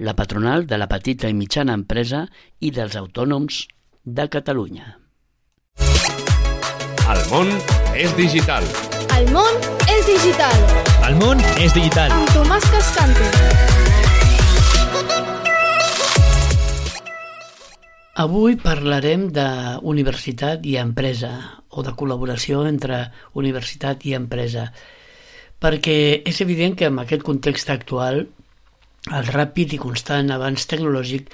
la patronal de la petita i mitjana empresa i dels autònoms de Catalunya. El món és digital. El món és digital, El món és digital. amb Tomàs Cascante. Avui parlarem de universitat i empresa, o de col·laboració entre universitat i empresa, perquè és evident que en aquest context actual el ràpid i constant avanç tecnològic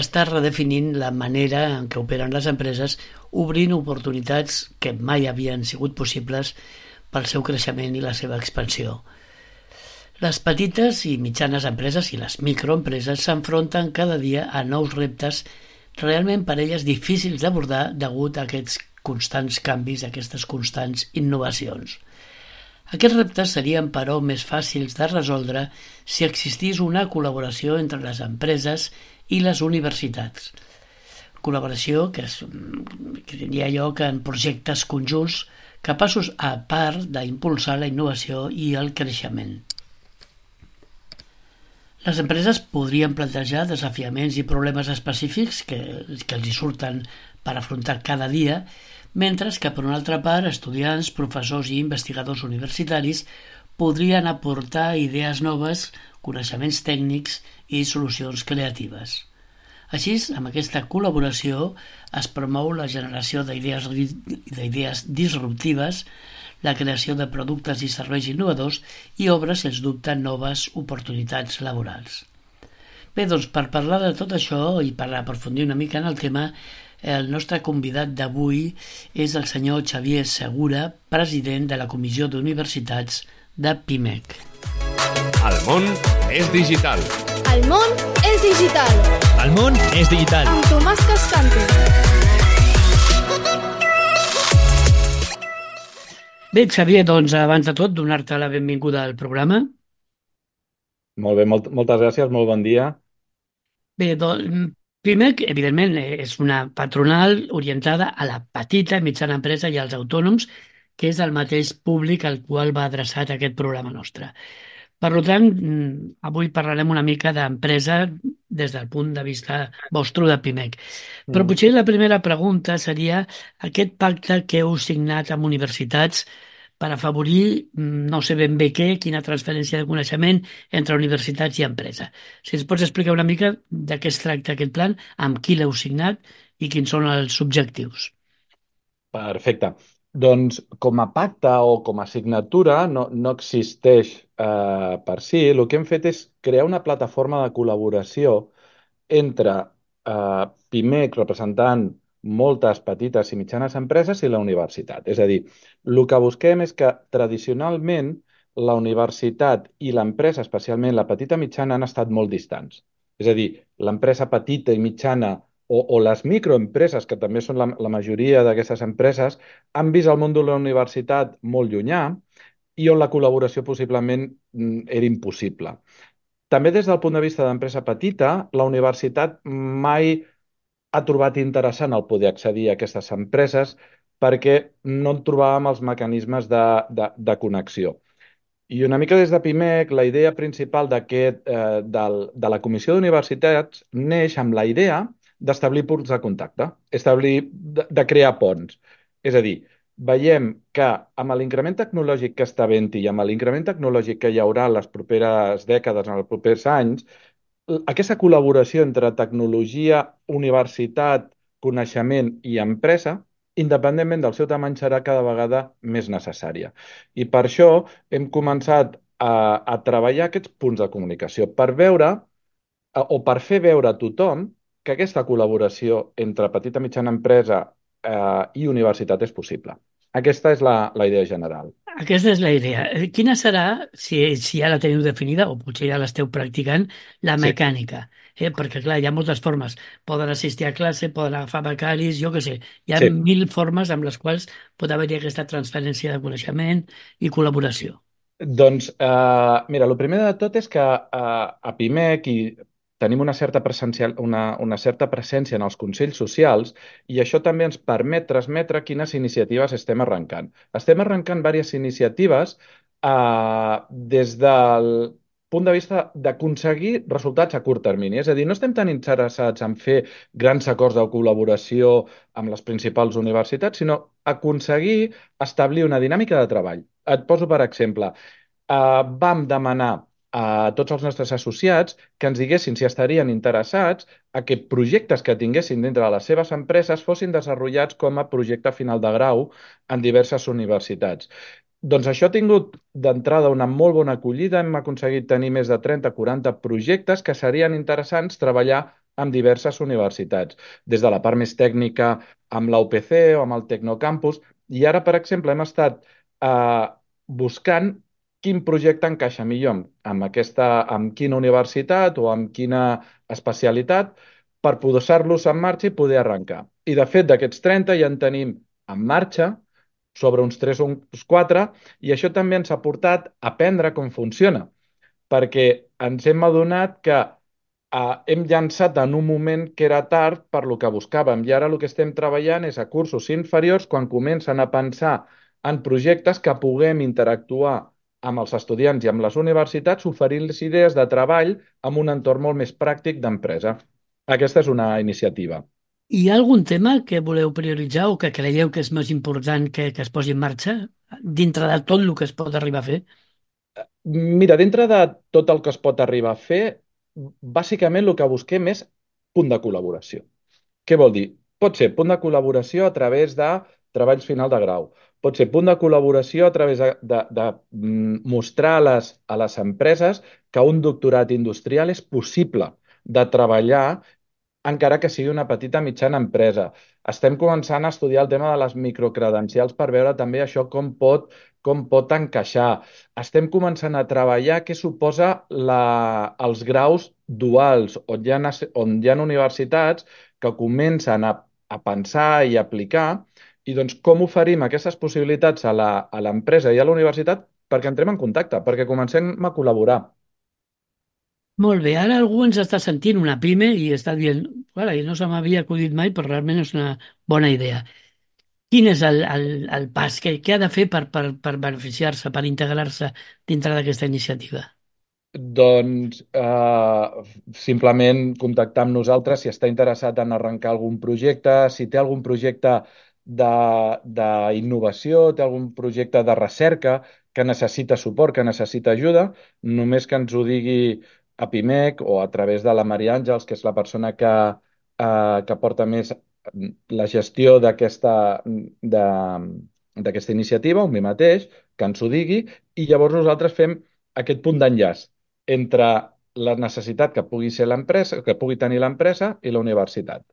està redefinint la manera en què operen les empreses, obrint oportunitats que mai havien sigut possibles pel seu creixement i la seva expansió. Les petites i mitjanes empreses i les microempreses s'enfronten cada dia a nous reptes realment per elles difícils d'abordar degut a aquests constants canvis, aquestes constants innovacions. Aquests reptes serien, però, més fàcils de resoldre si existís una col·laboració entre les empreses i les universitats. Col·laboració que, és, que tindria lloc en projectes conjunts capaços, a part, d'impulsar la innovació i el creixement. Les empreses podrien plantejar desafiaments i problemes específics que, que els hi surten per afrontar cada dia, mentre que, per una altra part, estudiants, professors i investigadors universitaris podrien aportar idees noves, coneixements tècnics i solucions creatives. Així, amb aquesta col·laboració es promou la generació d'idees disruptives, la creació de productes i serveis innovadors i obre, sens dubte, noves oportunitats laborals. Bé, doncs, per parlar de tot això i per aprofundir una mica en el tema, el nostre convidat d'avui és el senyor Xavier Segura, president de la Comissió d'Universitats de PIMEC. El món és digital. El món és digital, El món és digital. amb Tomàs Cascante. Bé, Xavier, doncs, abans de tot, donar-te la benvinguda al programa. Molt bé, molt, moltes gràcies, molt bon dia. Bé, doncs, PIMEC, evidentment, és una patronal orientada a la petita i mitjana empresa i als autònoms, que és el mateix públic al qual va adreçat aquest programa nostre. Per tant, mm, avui parlarem una mica d'empresa des del punt de vista vostre de PIMEC. Però Mm. potser la primera pregunta seria aquest pacte que heu signat amb universitats per afavorir, mm, no sé ben bé què, quina transferència de coneixement entre universitats i empresa. Si ens pots explicar una mica de què es tracta aquest plan, amb qui l'heu signat i quins són els objectius. Perfecte. Doncs com a pacte o com a signatura no, no existeix eh, per si. El que hem fet és crear una plataforma de col·laboració entre eh, PIMEC, representant moltes petites i mitjanes empreses, i la universitat. És a dir, el que busquem és que tradicionalment la universitat i l'empresa, especialment la petita mitjana, han estat molt distants. És a dir, l'empresa petita i mitjana o, o les microempreses, que també són la, la majoria d'aquestes empreses, han vist el món de la universitat molt llunyà i on la col·laboració possiblement mm, era impossible. També des del punt de vista d'empresa petita, la universitat mai ha trobat interessant el poder accedir a aquestes empreses perquè no en trobàvem els mecanismes de, de, de connexió. I una mica des de PIMEC, la idea principal eh, del, de la Comissió d'Universitats neix amb la idea d'establir punts de contacte, establir, de, de crear ponts. És a dir, veiem que amb l'increment tecnològic que està havent-hi i amb l'increment tecnològic que hi haurà en les properes dècades, en els propers anys, aquesta col·laboració entre tecnologia, universitat, coneixement i empresa, independentment del seu tamany, serà cada vegada més necessària. I per això hem començat a, a treballar aquests punts de comunicació per veure eh, o per fer veure a tothom que aquesta col·laboració entre petita mitjana empresa eh, i universitat és possible. Aquesta és la, la idea general. Aquesta és la idea. Eh, Quina serà, si, si ja la teniu definida, o potser ja l'esteu practicant, la Sí. mecànica? Eh? Perquè, clar, hi ha moltes formes. Poden assistir a classe, poden agafar becaris, jo què sé. Hi ha Sí. mil formes amb les quals pot haver-hi aquesta transferència de coneixement i col·laboració. Doncs, eh, mira, el primer de tot és que eh, a PIMEC i tenim una certa, una, una certa presència en els consells socials i això també ens permet transmetre quines iniciatives estem arrencant. Estem arrencant diverses iniciatives eh, des del punt de vista d'aconseguir resultats a curt termini. És a dir, no estem tan interessats en fer grans acords de col·laboració amb les principals universitats, sinó aconseguir establir una dinàmica de treball. Et poso per exemple, eh, vam demanar a tots els nostres associats que ens diguessin si estarien interessats a que projectes que tinguessin dintre de les seves empreses fossin desenvolupats com a projecte final de grau en diverses universitats. Doncs això ha tingut d'entrada una molt bona acollida. Hem aconseguit tenir més de 30-40 projectes que serien interessants treballar amb diverses universitats, des de la part més tècnica amb la UPC o amb el Tecnocampus. I ara, per exemple, hem estat eh, buscant quin projecte encaixa millor amb, amb, aquesta, amb quina universitat o amb quina especialitat per posar-los en marxa i poder arrencar. I de fet, d'aquests 30 ja en tenim en marxa sobre uns 3 o uns 4 i això també ens ha portat a aprendre com funciona, perquè ens hem adonat que eh, hem llançat en un moment que era tard per lo que buscàvem i ara el que estem treballant és a cursos inferiors quan comencen a pensar en projectes que puguem interactuar amb els estudiants i amb les universitats oferint-los idees de treball amb un entorn molt més pràctic d'empresa. Aquesta és una iniciativa. Hi ha algun tema que voleu prioritzar o que creieu que és més important que, que es posi en marxa dintre de tot el que es pot arribar a fer? Mira, dintre de tot el que es pot arribar a fer, bàsicament el que busquem és punt de col·laboració. Què vol dir? Pot ser punt de col·laboració a través de treballs final de grau. Pot ser punt de col·laboració a través de, de, de mm, mostrar a les, a les empreses que un doctorat industrial és possible de treballar encara que sigui una petita mitjana empresa. Estem començant a estudiar el tema de les microcredencials per veure també això com pot, com pot encaixar. Estem començant a treballar què suposa la, els graus duals, on hi ha, on hi ha universitats que comencen a, a pensar i aplicar, i doncs com oferim aquestes possibilitats a la- a l'empresa i a la universitat perquè entrem en contacte, perquè comencem a col·laborar. Molt bé, ara algú ens està sentint una pime i està dient, "Cara, i no se m'havia acudit mai, però realment és una bona idea. Quin és el, el, el pas? Què, què ha de fer per, per, per beneficiar-se, per integrar-se dintre d'aquesta iniciativa? Doncs eh, simplement contactar amb nosaltres si està interessat en arrencar algun projecte, si té algun projecte d'innovació, té algun projecte de recerca que necessita suport, que necessita ajuda, només que ens ho digui a PIMEC o a través de la Maria Àngels, que és la persona que, eh, que porta més la gestió d'aquesta iniciativa, o mi mateix, que ens ho digui, i llavors nosaltres fem aquest punt d'enllaç entre la necessitat que pugui ser l'empresa, que pugui tenir l'empresa i la universitat.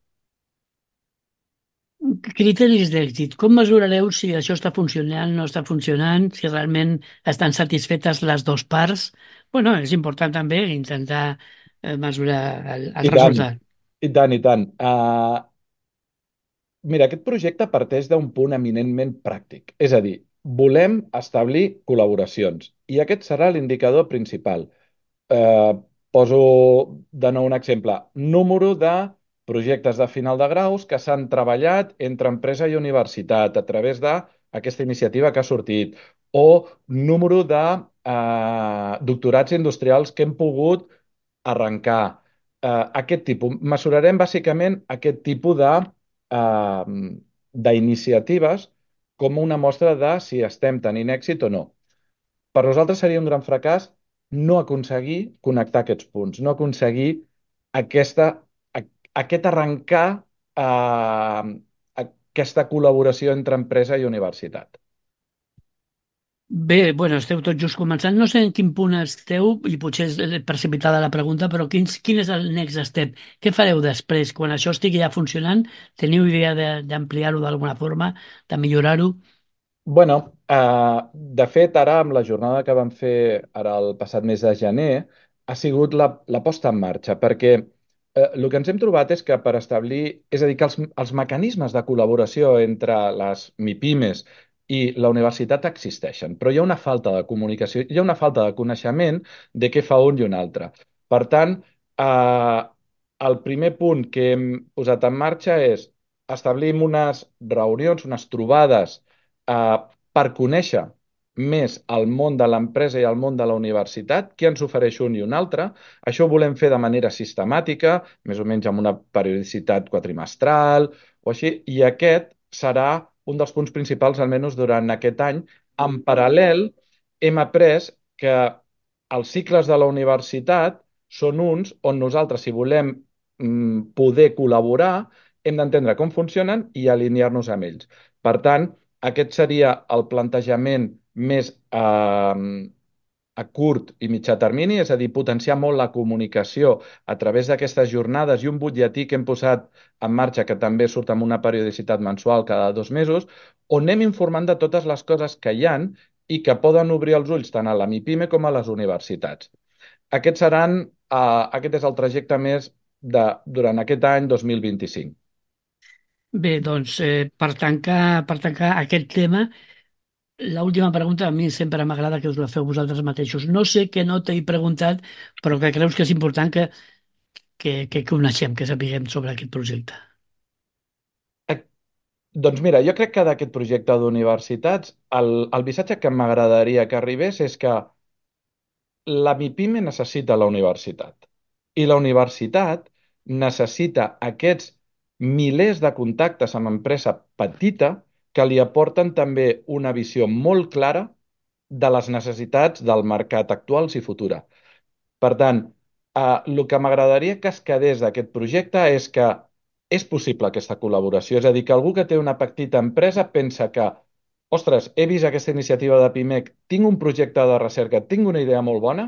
Criteris d'èxit. Com mesurareu si això està funcionant, no està funcionant, si realment estan satisfetes les dues parts? Bueno, és important també intentar eh, mesurar el, el I tant, resultat. i tant, i tant. Uh, mira, aquest projecte parteix d'un punt eminentment pràctic. És a dir, volem establir col·laboracions i aquest serà l'indicador principal. Eh, poso de nou un exemple. Número de projectes de final de graus que s'han treballat entre empresa i universitat a través d'aquesta iniciativa que ha sortit. O número de eh, doctorats industrials que hem pogut arrencar. Eh, aquest tipus. Mesurarem bàsicament aquest tipus de, eh, d'iniciatives com una mostra de si estem tenint èxit o no. Per nosaltres seria un gran fracàs no aconseguir connectar aquests punts, no aconseguir aquesta, aquest arrencar eh, aquesta col·laboració entre empresa i universitat. Bé, bueno, esteu tots just començant. No sé en quin punt esteu, i potser és precipitada la pregunta, però quins, quin és el next step? Què fareu després? Quan això estigui ja funcionant, teniu idea de- d'ampliar-ho d'alguna forma, de millorar-ho? Bueno, eh, de fet, ara amb la jornada que vam fer ara el passat mes de gener, ha sigut la, la posta en marxa, perquè eh, el que ens hem trobat és que per establir, és a dir, que els, els mecanismes de col·laboració entre les MIPIMES i la universitat existeixen, però hi ha una falta de comunicació, hi ha una falta de coneixement de què fa un i un altre. Per tant, eh, el primer punt que hem posat en marxa és establir unes reunions, unes trobades eh, per conèixer més el món de l'empresa i el món de la universitat, què ens ofereix un i un altre. Això ho volem fer de manera sistemàtica, més o menys amb una periodicitat quadrimestral o així, i aquest serà un dels punts principals, almenys durant aquest any. En paral·lel, hem après que els cicles de la universitat són uns on nosaltres, si volem mm, poder col·laborar, hem d'entendre com funcionen i alinear-nos amb ells. Per tant, aquest seria el plantejament més eh, a curt i mitjà termini, és a dir, potenciar molt la comunicació a través d'aquestes jornades i un butlletí que hem posat en marxa, que també surt amb una periodicitat mensual cada dos mesos, on anem informant de totes les coses que hi han i que poden obrir els ulls tant a la MIPIME com a les universitats. Aquests seran, eh, aquest és el trajecte més de, durant aquest any 2025. Bé, doncs, eh, per tancar, per tancar aquest tema, l'última pregunta a mi sempre m'agrada que us la feu vosaltres mateixos. No sé què no t'he preguntat, però que creus que és important que, que, que coneixem, que sapiguem sobre aquest projecte. Eh, Doncs mira, jo crec que d'aquest projecte d'universitats, el, el missatge que m'agradaria que arribés és que la MIPIME necessita la universitat i la universitat necessita aquests milers de contactes amb empresa petita que li aporten també una visió molt clara de les necessitats del mercat actuals i futura. Per tant, eh, el que m'agradaria que es quedés d'aquest projecte és que és possible aquesta col·laboració. És a dir, que algú que té una petita empresa pensa que, ostres, he vist aquesta iniciativa de PIMEC, tinc un projecte de recerca, tinc una idea molt bona,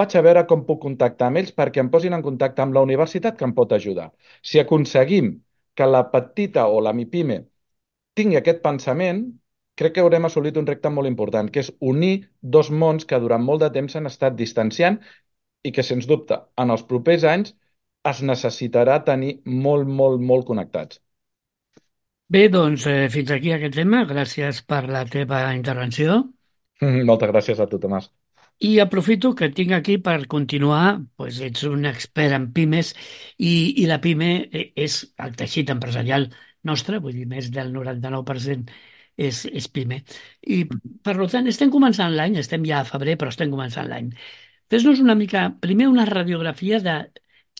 vaig a veure com puc contactar amb ells perquè em posin en contacte amb la universitat que em pot ajudar. Si aconseguim que la petita o la MIPIME tingui aquest pensament, crec que haurem assolit un repte molt important, que és unir dos mons que durant molt de temps s'han estat distanciant i que, sens dubte, en els propers anys es necessitarà tenir molt, molt, molt connectats. Bé, doncs, eh, fins aquí aquest tema. Gràcies per la teva intervenció. Moltes gràcies a tu, Tomàs. I aprofito que tinc aquí per continuar, doncs ets un expert en pimes i, i la pime eh, és el teixit empresarial nostre, vull dir, més del 99% és, és pime. I, per tant, estem començant l'any, estem ja a febrer, però estem començant l'any. Fes-nos una mica, primer una radiografia de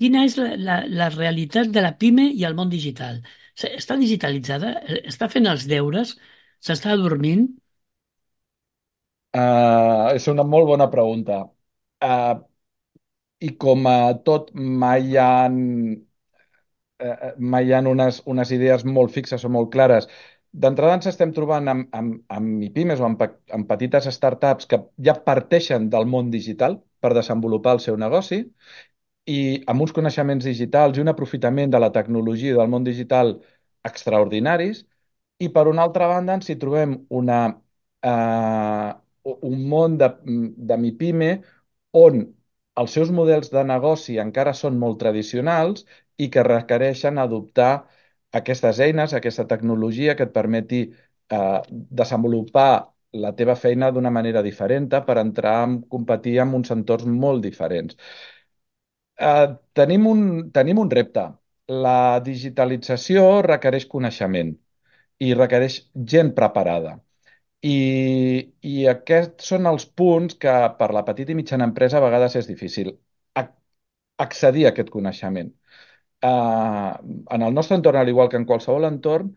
quina és la, la, la realitat de la pime i el món digital. Està digitalitzada? Està fent els deures? S'està dormint? Uh, és una molt bona pregunta. Uh, I com a tot, mai hi ha, uh, mai hi ha unes, unes idees molt fixes o molt clares. D'entrada ens estem trobant amb, amb, amb MIPIMES o amb, amb petites startups que ja parteixen del món digital per desenvolupar el seu negoci i amb uns coneixements digitals i un aprofitament de la tecnologia i del món digital extraordinaris. I per una altra banda ens hi trobem una, eh, un món de, de MIPIME on els seus models de negoci encara són molt tradicionals i que requereixen adoptar aquestes eines, aquesta tecnologia que et permeti eh, desenvolupar la teva feina d'una manera diferent per entrar a competir amb uns entorns molt diferents. Eh, tenim un, tenim un repte. La digitalització requereix coneixement i requereix gent preparada. I, I aquests són els punts que per la petita i mitjana empresa a vegades és difícil ac- accedir a aquest coneixement. Uh, en el nostre entorn, al igual que en qualsevol entorn,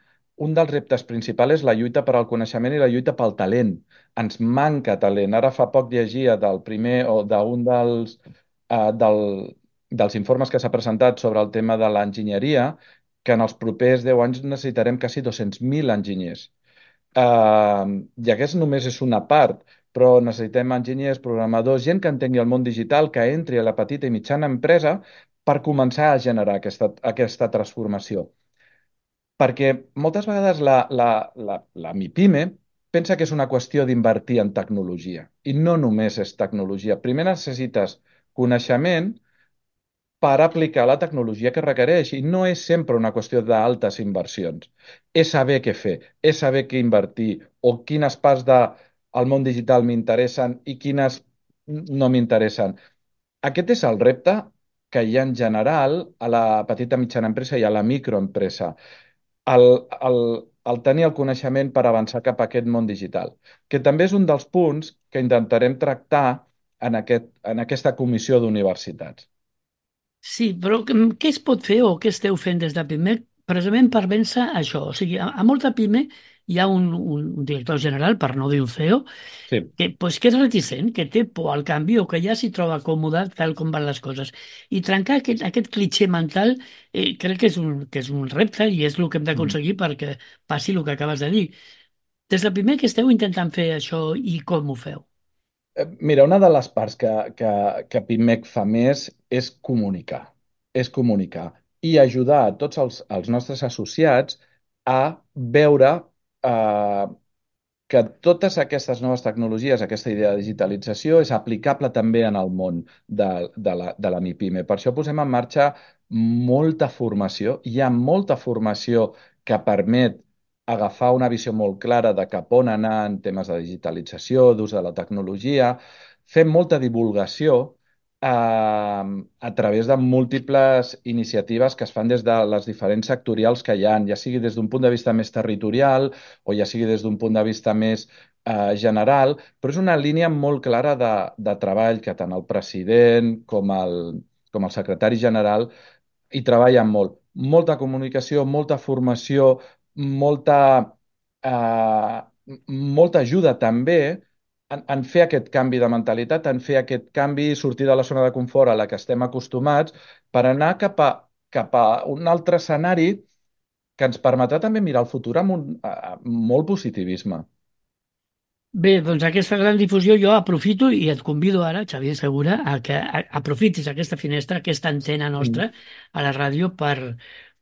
un dels reptes principals és la lluita per al coneixement i la lluita pel talent. Ens manca talent. Ara fa poc llegia del primer o d'un dels, uh, del, dels informes que s'ha presentat sobre el tema de l'enginyeria, que en els propers 10 anys necessitarem quasi 200.000 enginyers. Uh, I aquest només és una part, però necessitem enginyers, programadors, gent que entengui el món digital, que entri a la petita i mitjana empresa per començar a generar aquesta, aquesta transformació. Perquè moltes vegades la, la, la, la MIPIME pensa que és una qüestió d'invertir en tecnologia. I no només és tecnologia. Primer necessites coneixement per aplicar la tecnologia que requereix i no és sempre una qüestió d'altes inversions. És saber què fer, és saber què invertir o quines parts del món digital m'interessen i quines no m'interessen. Aquest és el repte que hi ha en general a la petita mitjana empresa i a la microempresa. El, el, el tenir el coneixement per avançar cap a aquest món digital, que també és un dels punts que intentarem tractar en, aquest, en aquesta comissió d'universitats. Sí, però què es pot fer o què esteu fent des de PIMEC precisament per vèncer això? O sigui, a, a molta PIME hi ha un, un, director general, per no dir un CEO, sí. que, pues, que és reticent, que té por al canvi o que ja s'hi troba còmode tal com van les coses. I trencar aquest, aquest clitxer mental eh, crec que és, un, que és un repte i és el que hem d'aconseguir mm. perquè passi el que acabes de dir. Des del primer que esteu intentant fer això i com ho feu? Eh, mira, una de les parts que, que, que PIMEC fa més és comunicar. És comunicar i ajudar a tots els, els nostres associats a veure eh, que totes aquestes noves tecnologies, aquesta idea de digitalització, és aplicable també en el món de, de, la, de la MIPIME. Per això posem en marxa molta formació. Hi ha molta formació que permet agafar una visió molt clara de cap on anar en temes de digitalització, d'ús de la tecnologia, fem molta divulgació a través de múltiples iniciatives que es fan des de les diferents sectorials que hi ha, ja sigui des d'un punt de vista més territorial o ja sigui des d'un punt de vista més eh, general, però és una línia molt clara de, de treball que tant el president com el, com el secretari general hi treballen molt. Molta comunicació, molta formació, molta, eh, molta ajuda també en, en fer aquest canvi de mentalitat, en fer aquest canvi, sortir de la zona de confort a la que estem acostumats, per anar cap a, cap a un altre escenari que ens permetrà també mirar el futur amb un amb molt positivisme. Bé, doncs aquesta gran difusió jo aprofito i et convido ara, Xavier Segura, a que aprofitis aquesta finestra, aquesta antena nostra mm. a la ràdio per,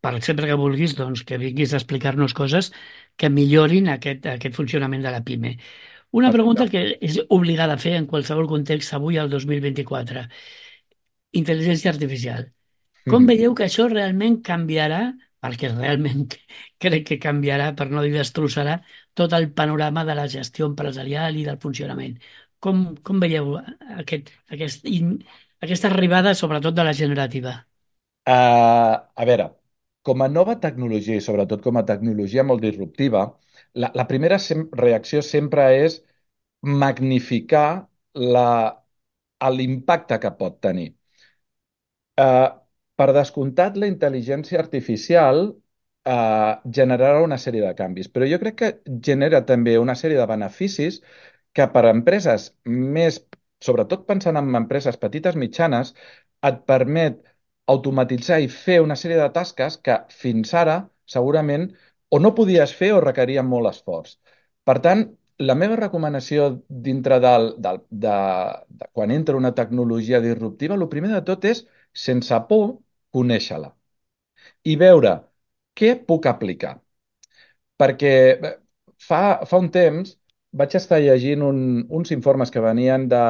per sempre que vulguis, doncs, que vinguis a explicar-nos coses que millorin aquest, aquest funcionament de la PIME. Una pregunta que és obligada a fer en qualsevol context avui al 2024. Intel·ligència artificial. Com veieu que això realment canviarà, perquè realment crec que canviarà, per no dir destrossarà, tot el panorama de la gestió empresarial i del funcionament? Com, com veieu aquest, aquest, aquesta arribada, sobretot de la generativa? Uh, a veure, com a nova tecnologia i sobretot com a tecnologia molt disruptiva, la, la primera sem reacció sempre és magnificar l'impacte que pot tenir. Eh, per descomptat, la intel·ligència artificial eh, generarà una sèrie de canvis, però jo crec que genera també una sèrie de beneficis que per a empreses més, sobretot pensant en empreses petites mitjanes, et permet automatitzar i fer una sèrie de tasques que fins ara segurament o no podies fer o requerien molt esforç. Per tant, la meva recomanació dintre del, del, de, de quan entra una tecnologia disruptiva, el primer de tot és, sense por, conèixer-la i veure què puc aplicar. Perquè fa, fa un temps vaig estar llegint un, uns informes que venien de,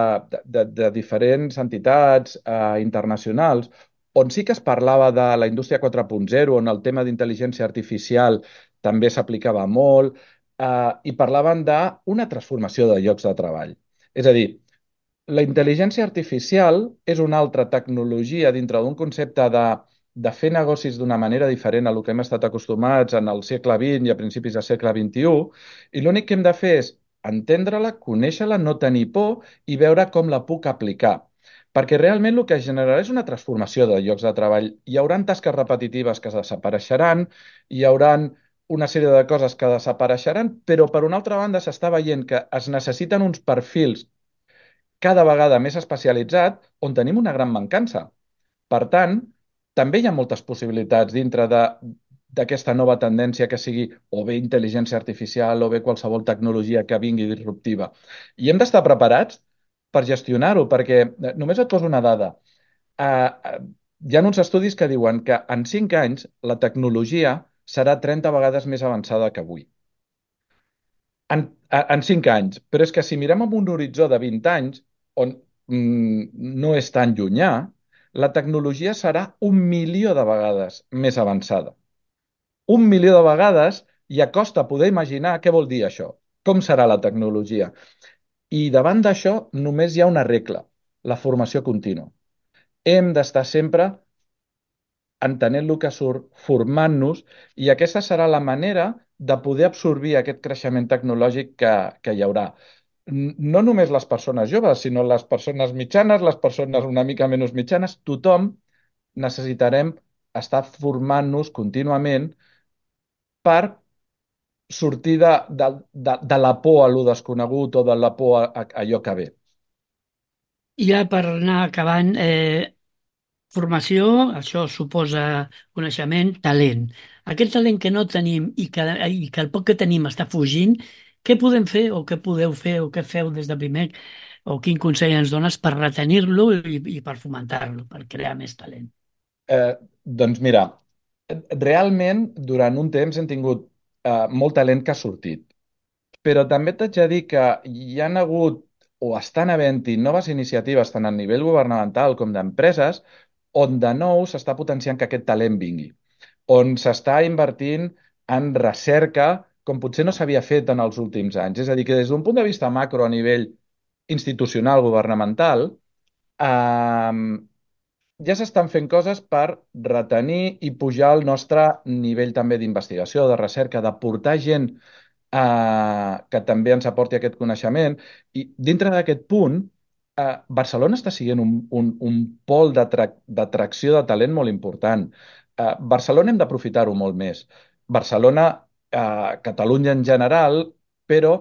de, de diferents entitats eh, internacionals on sí que es parlava de la indústria 4.0, on el tema d'intel·ligència artificial també s'aplicava molt, eh, i parlaven d'una transformació de llocs de treball. És a dir, la intel·ligència artificial és una altra tecnologia dintre d'un concepte de, de fer negocis d'una manera diferent a el que hem estat acostumats en el segle XX i a principis del segle XXI, i l'únic que hem de fer és entendre-la, conèixer-la, no tenir por i veure com la puc aplicar perquè realment el que es generarà és una transformació de llocs de treball. Hi haurà tasques repetitives que desapareixeran, hi haurà una sèrie de coses que desapareixeran, però per una altra banda s'està veient que es necessiten uns perfils cada vegada més especialitzats on tenim una gran mancança. Per tant, també hi ha moltes possibilitats dintre de d'aquesta nova tendència que sigui o bé intel·ligència artificial o bé qualsevol tecnologia que vingui disruptiva. I hem d'estar preparats per gestionar-ho, perquè eh, només et poso una dada. Uh, hi ha uns estudis que diuen que en 5 anys la tecnologia serà 30 vegades més avançada que avui. en, en 5 anys. Però és que si mirem amb un horitzó de 20 anys, on mm, no és tan llunyà, la tecnologia serà un milió de vegades més avançada. Un milió de vegades ja costa poder imaginar què vol dir això, com serà la tecnologia. I davant d'això només hi ha una regla, la formació contínua. Hem d'estar sempre entenent el que surt, formant-nos, i aquesta serà la manera de poder absorbir aquest creixement tecnològic que, que hi haurà. No només les persones joves, sinó les persones mitjanes, les persones una mica menys mitjanes, tothom necessitarem estar formant-nos contínuament per sortir de, de, de, de la por a lo desconegut o de la por a, a allò que ve. I ja per anar acabant, eh, Formació, això suposa coneixement, talent. Aquest talent que no tenim i que, i que el poc que tenim està fugint, què podem fer o què podeu fer o què feu des de primer o quin consell ens dones per retenir-lo i, i per fomentar-lo, per crear més talent? Eh, doncs mira, realment durant un temps hem tingut eh, molt talent que ha sortit, però també t'haig de dir que hi han hagut o estan havent-hi noves iniciatives tant a nivell governamental com d'empreses on de nou s'està potenciant que aquest talent vingui, on s'està invertint en recerca com potser no s'havia fet en els últims anys. És a dir, que des d'un punt de vista macro a nivell institucional, governamental, eh, ja s'estan fent coses per retenir i pujar el nostre nivell també d'investigació, de recerca, de portar gent eh, que també ens aporti aquest coneixement. I dintre d'aquest punt, eh, Barcelona està sent un, un, un pol d'atracció de talent molt important. Eh, Barcelona hem d'aprofitar-ho molt més. Barcelona, eh, Catalunya en general, però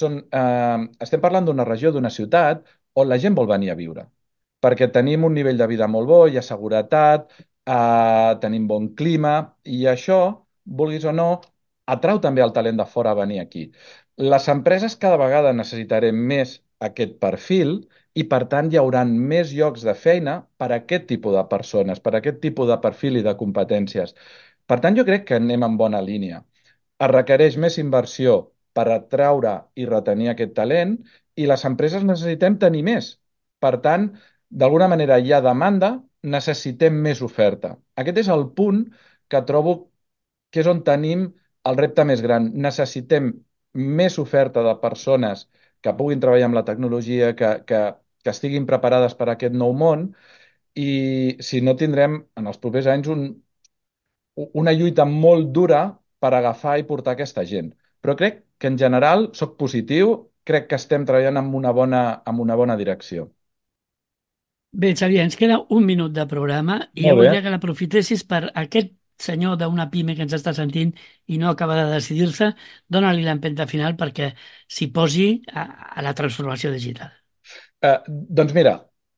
són, eh, estem parlant d'una regió, d'una ciutat on la gent vol venir a viure, perquè tenim un nivell de vida molt bo, hi ha seguretat, eh, tenim bon clima, i això, vulguis o no, atrau també el talent de fora a venir aquí. Les empreses cada vegada necessitarem més aquest perfil i per tant hi haurà més llocs de feina per a aquest tipus de persones, per a aquest tipus de perfil i de competències. Per tant, jo crec que anem en bona línia. Es requereix més inversió per atraure i retenir aquest talent i les empreses necessitem tenir més. Per tant, d'alguna manera hi ha demanda, necessitem més oferta. Aquest és el punt que trobo que és on tenim el repte més gran. Necessitem més oferta de persones que puguin treballar amb la tecnologia, que, que, que estiguin preparades per a aquest nou món i si no tindrem en els propers anys un, una lluita molt dura per agafar i portar aquesta gent. Però crec que en general sóc positiu, crec que estem treballant amb una bona, amb una bona direcció. Bé, Xavier, ens queda un minut de programa i jo volia que l'aprofitessis per aquest senyor d'una pime que ens està sentint i no acaba de decidir-se, dona-li l'empenta final perquè s'hi posi a, a la transformació digital. Eh, doncs mira,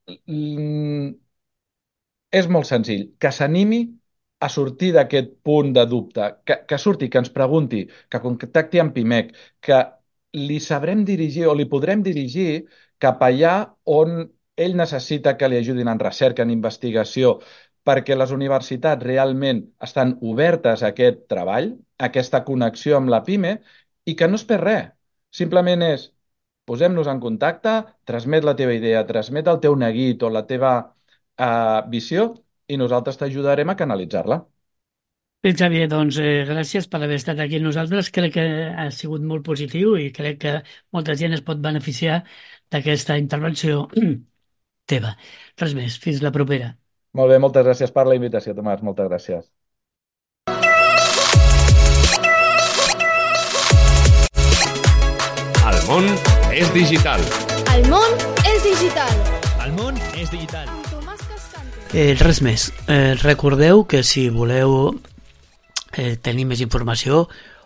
mm, és molt senzill. Que s'animi a sortir d'aquest punt de dubte, que, que surti, que ens pregunti, que contacti amb PIMEC, que li sabrem dirigir o li podrem dirigir cap allà on ell necessita que li ajudin en recerca, en investigació, perquè les universitats realment estan obertes a aquest treball, a aquesta connexió amb la PIME, i que no es perd res. Simplement és posem-nos en contacte, transmet la teva idea, transmet el teu neguit o la teva uh, visió i nosaltres t'ajudarem a canalitzar-la. Bé, Xavier, doncs eh, gràcies per haver estat aquí amb nosaltres. Crec que ha sigut molt positiu i crec que molta gent es pot beneficiar d'aquesta intervenció teva. Res més, fins la propera. Molt bé, moltes gràcies per la invitació, Tomàs. Moltes gràcies. El món és digital. El món és digital. El món és digital. Eh, res més. Eh, recordeu que si voleu eh, tenir més informació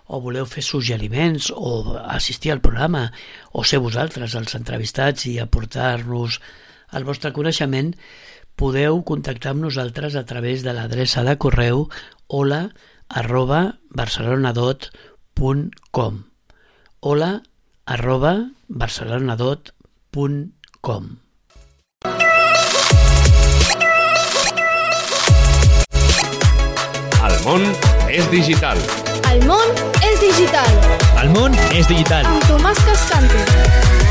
o voleu fer suggeriments o assistir al programa o ser vosaltres els entrevistats i aportar-nos el vostre coneixement, podeu contactar amb nosaltres a través de l'adreça de correu hola arroba barcelonadot.com hola arroba barcelonadot.com El món és digital. El món és digital. El món és digital. Amb Tomàs Cascante.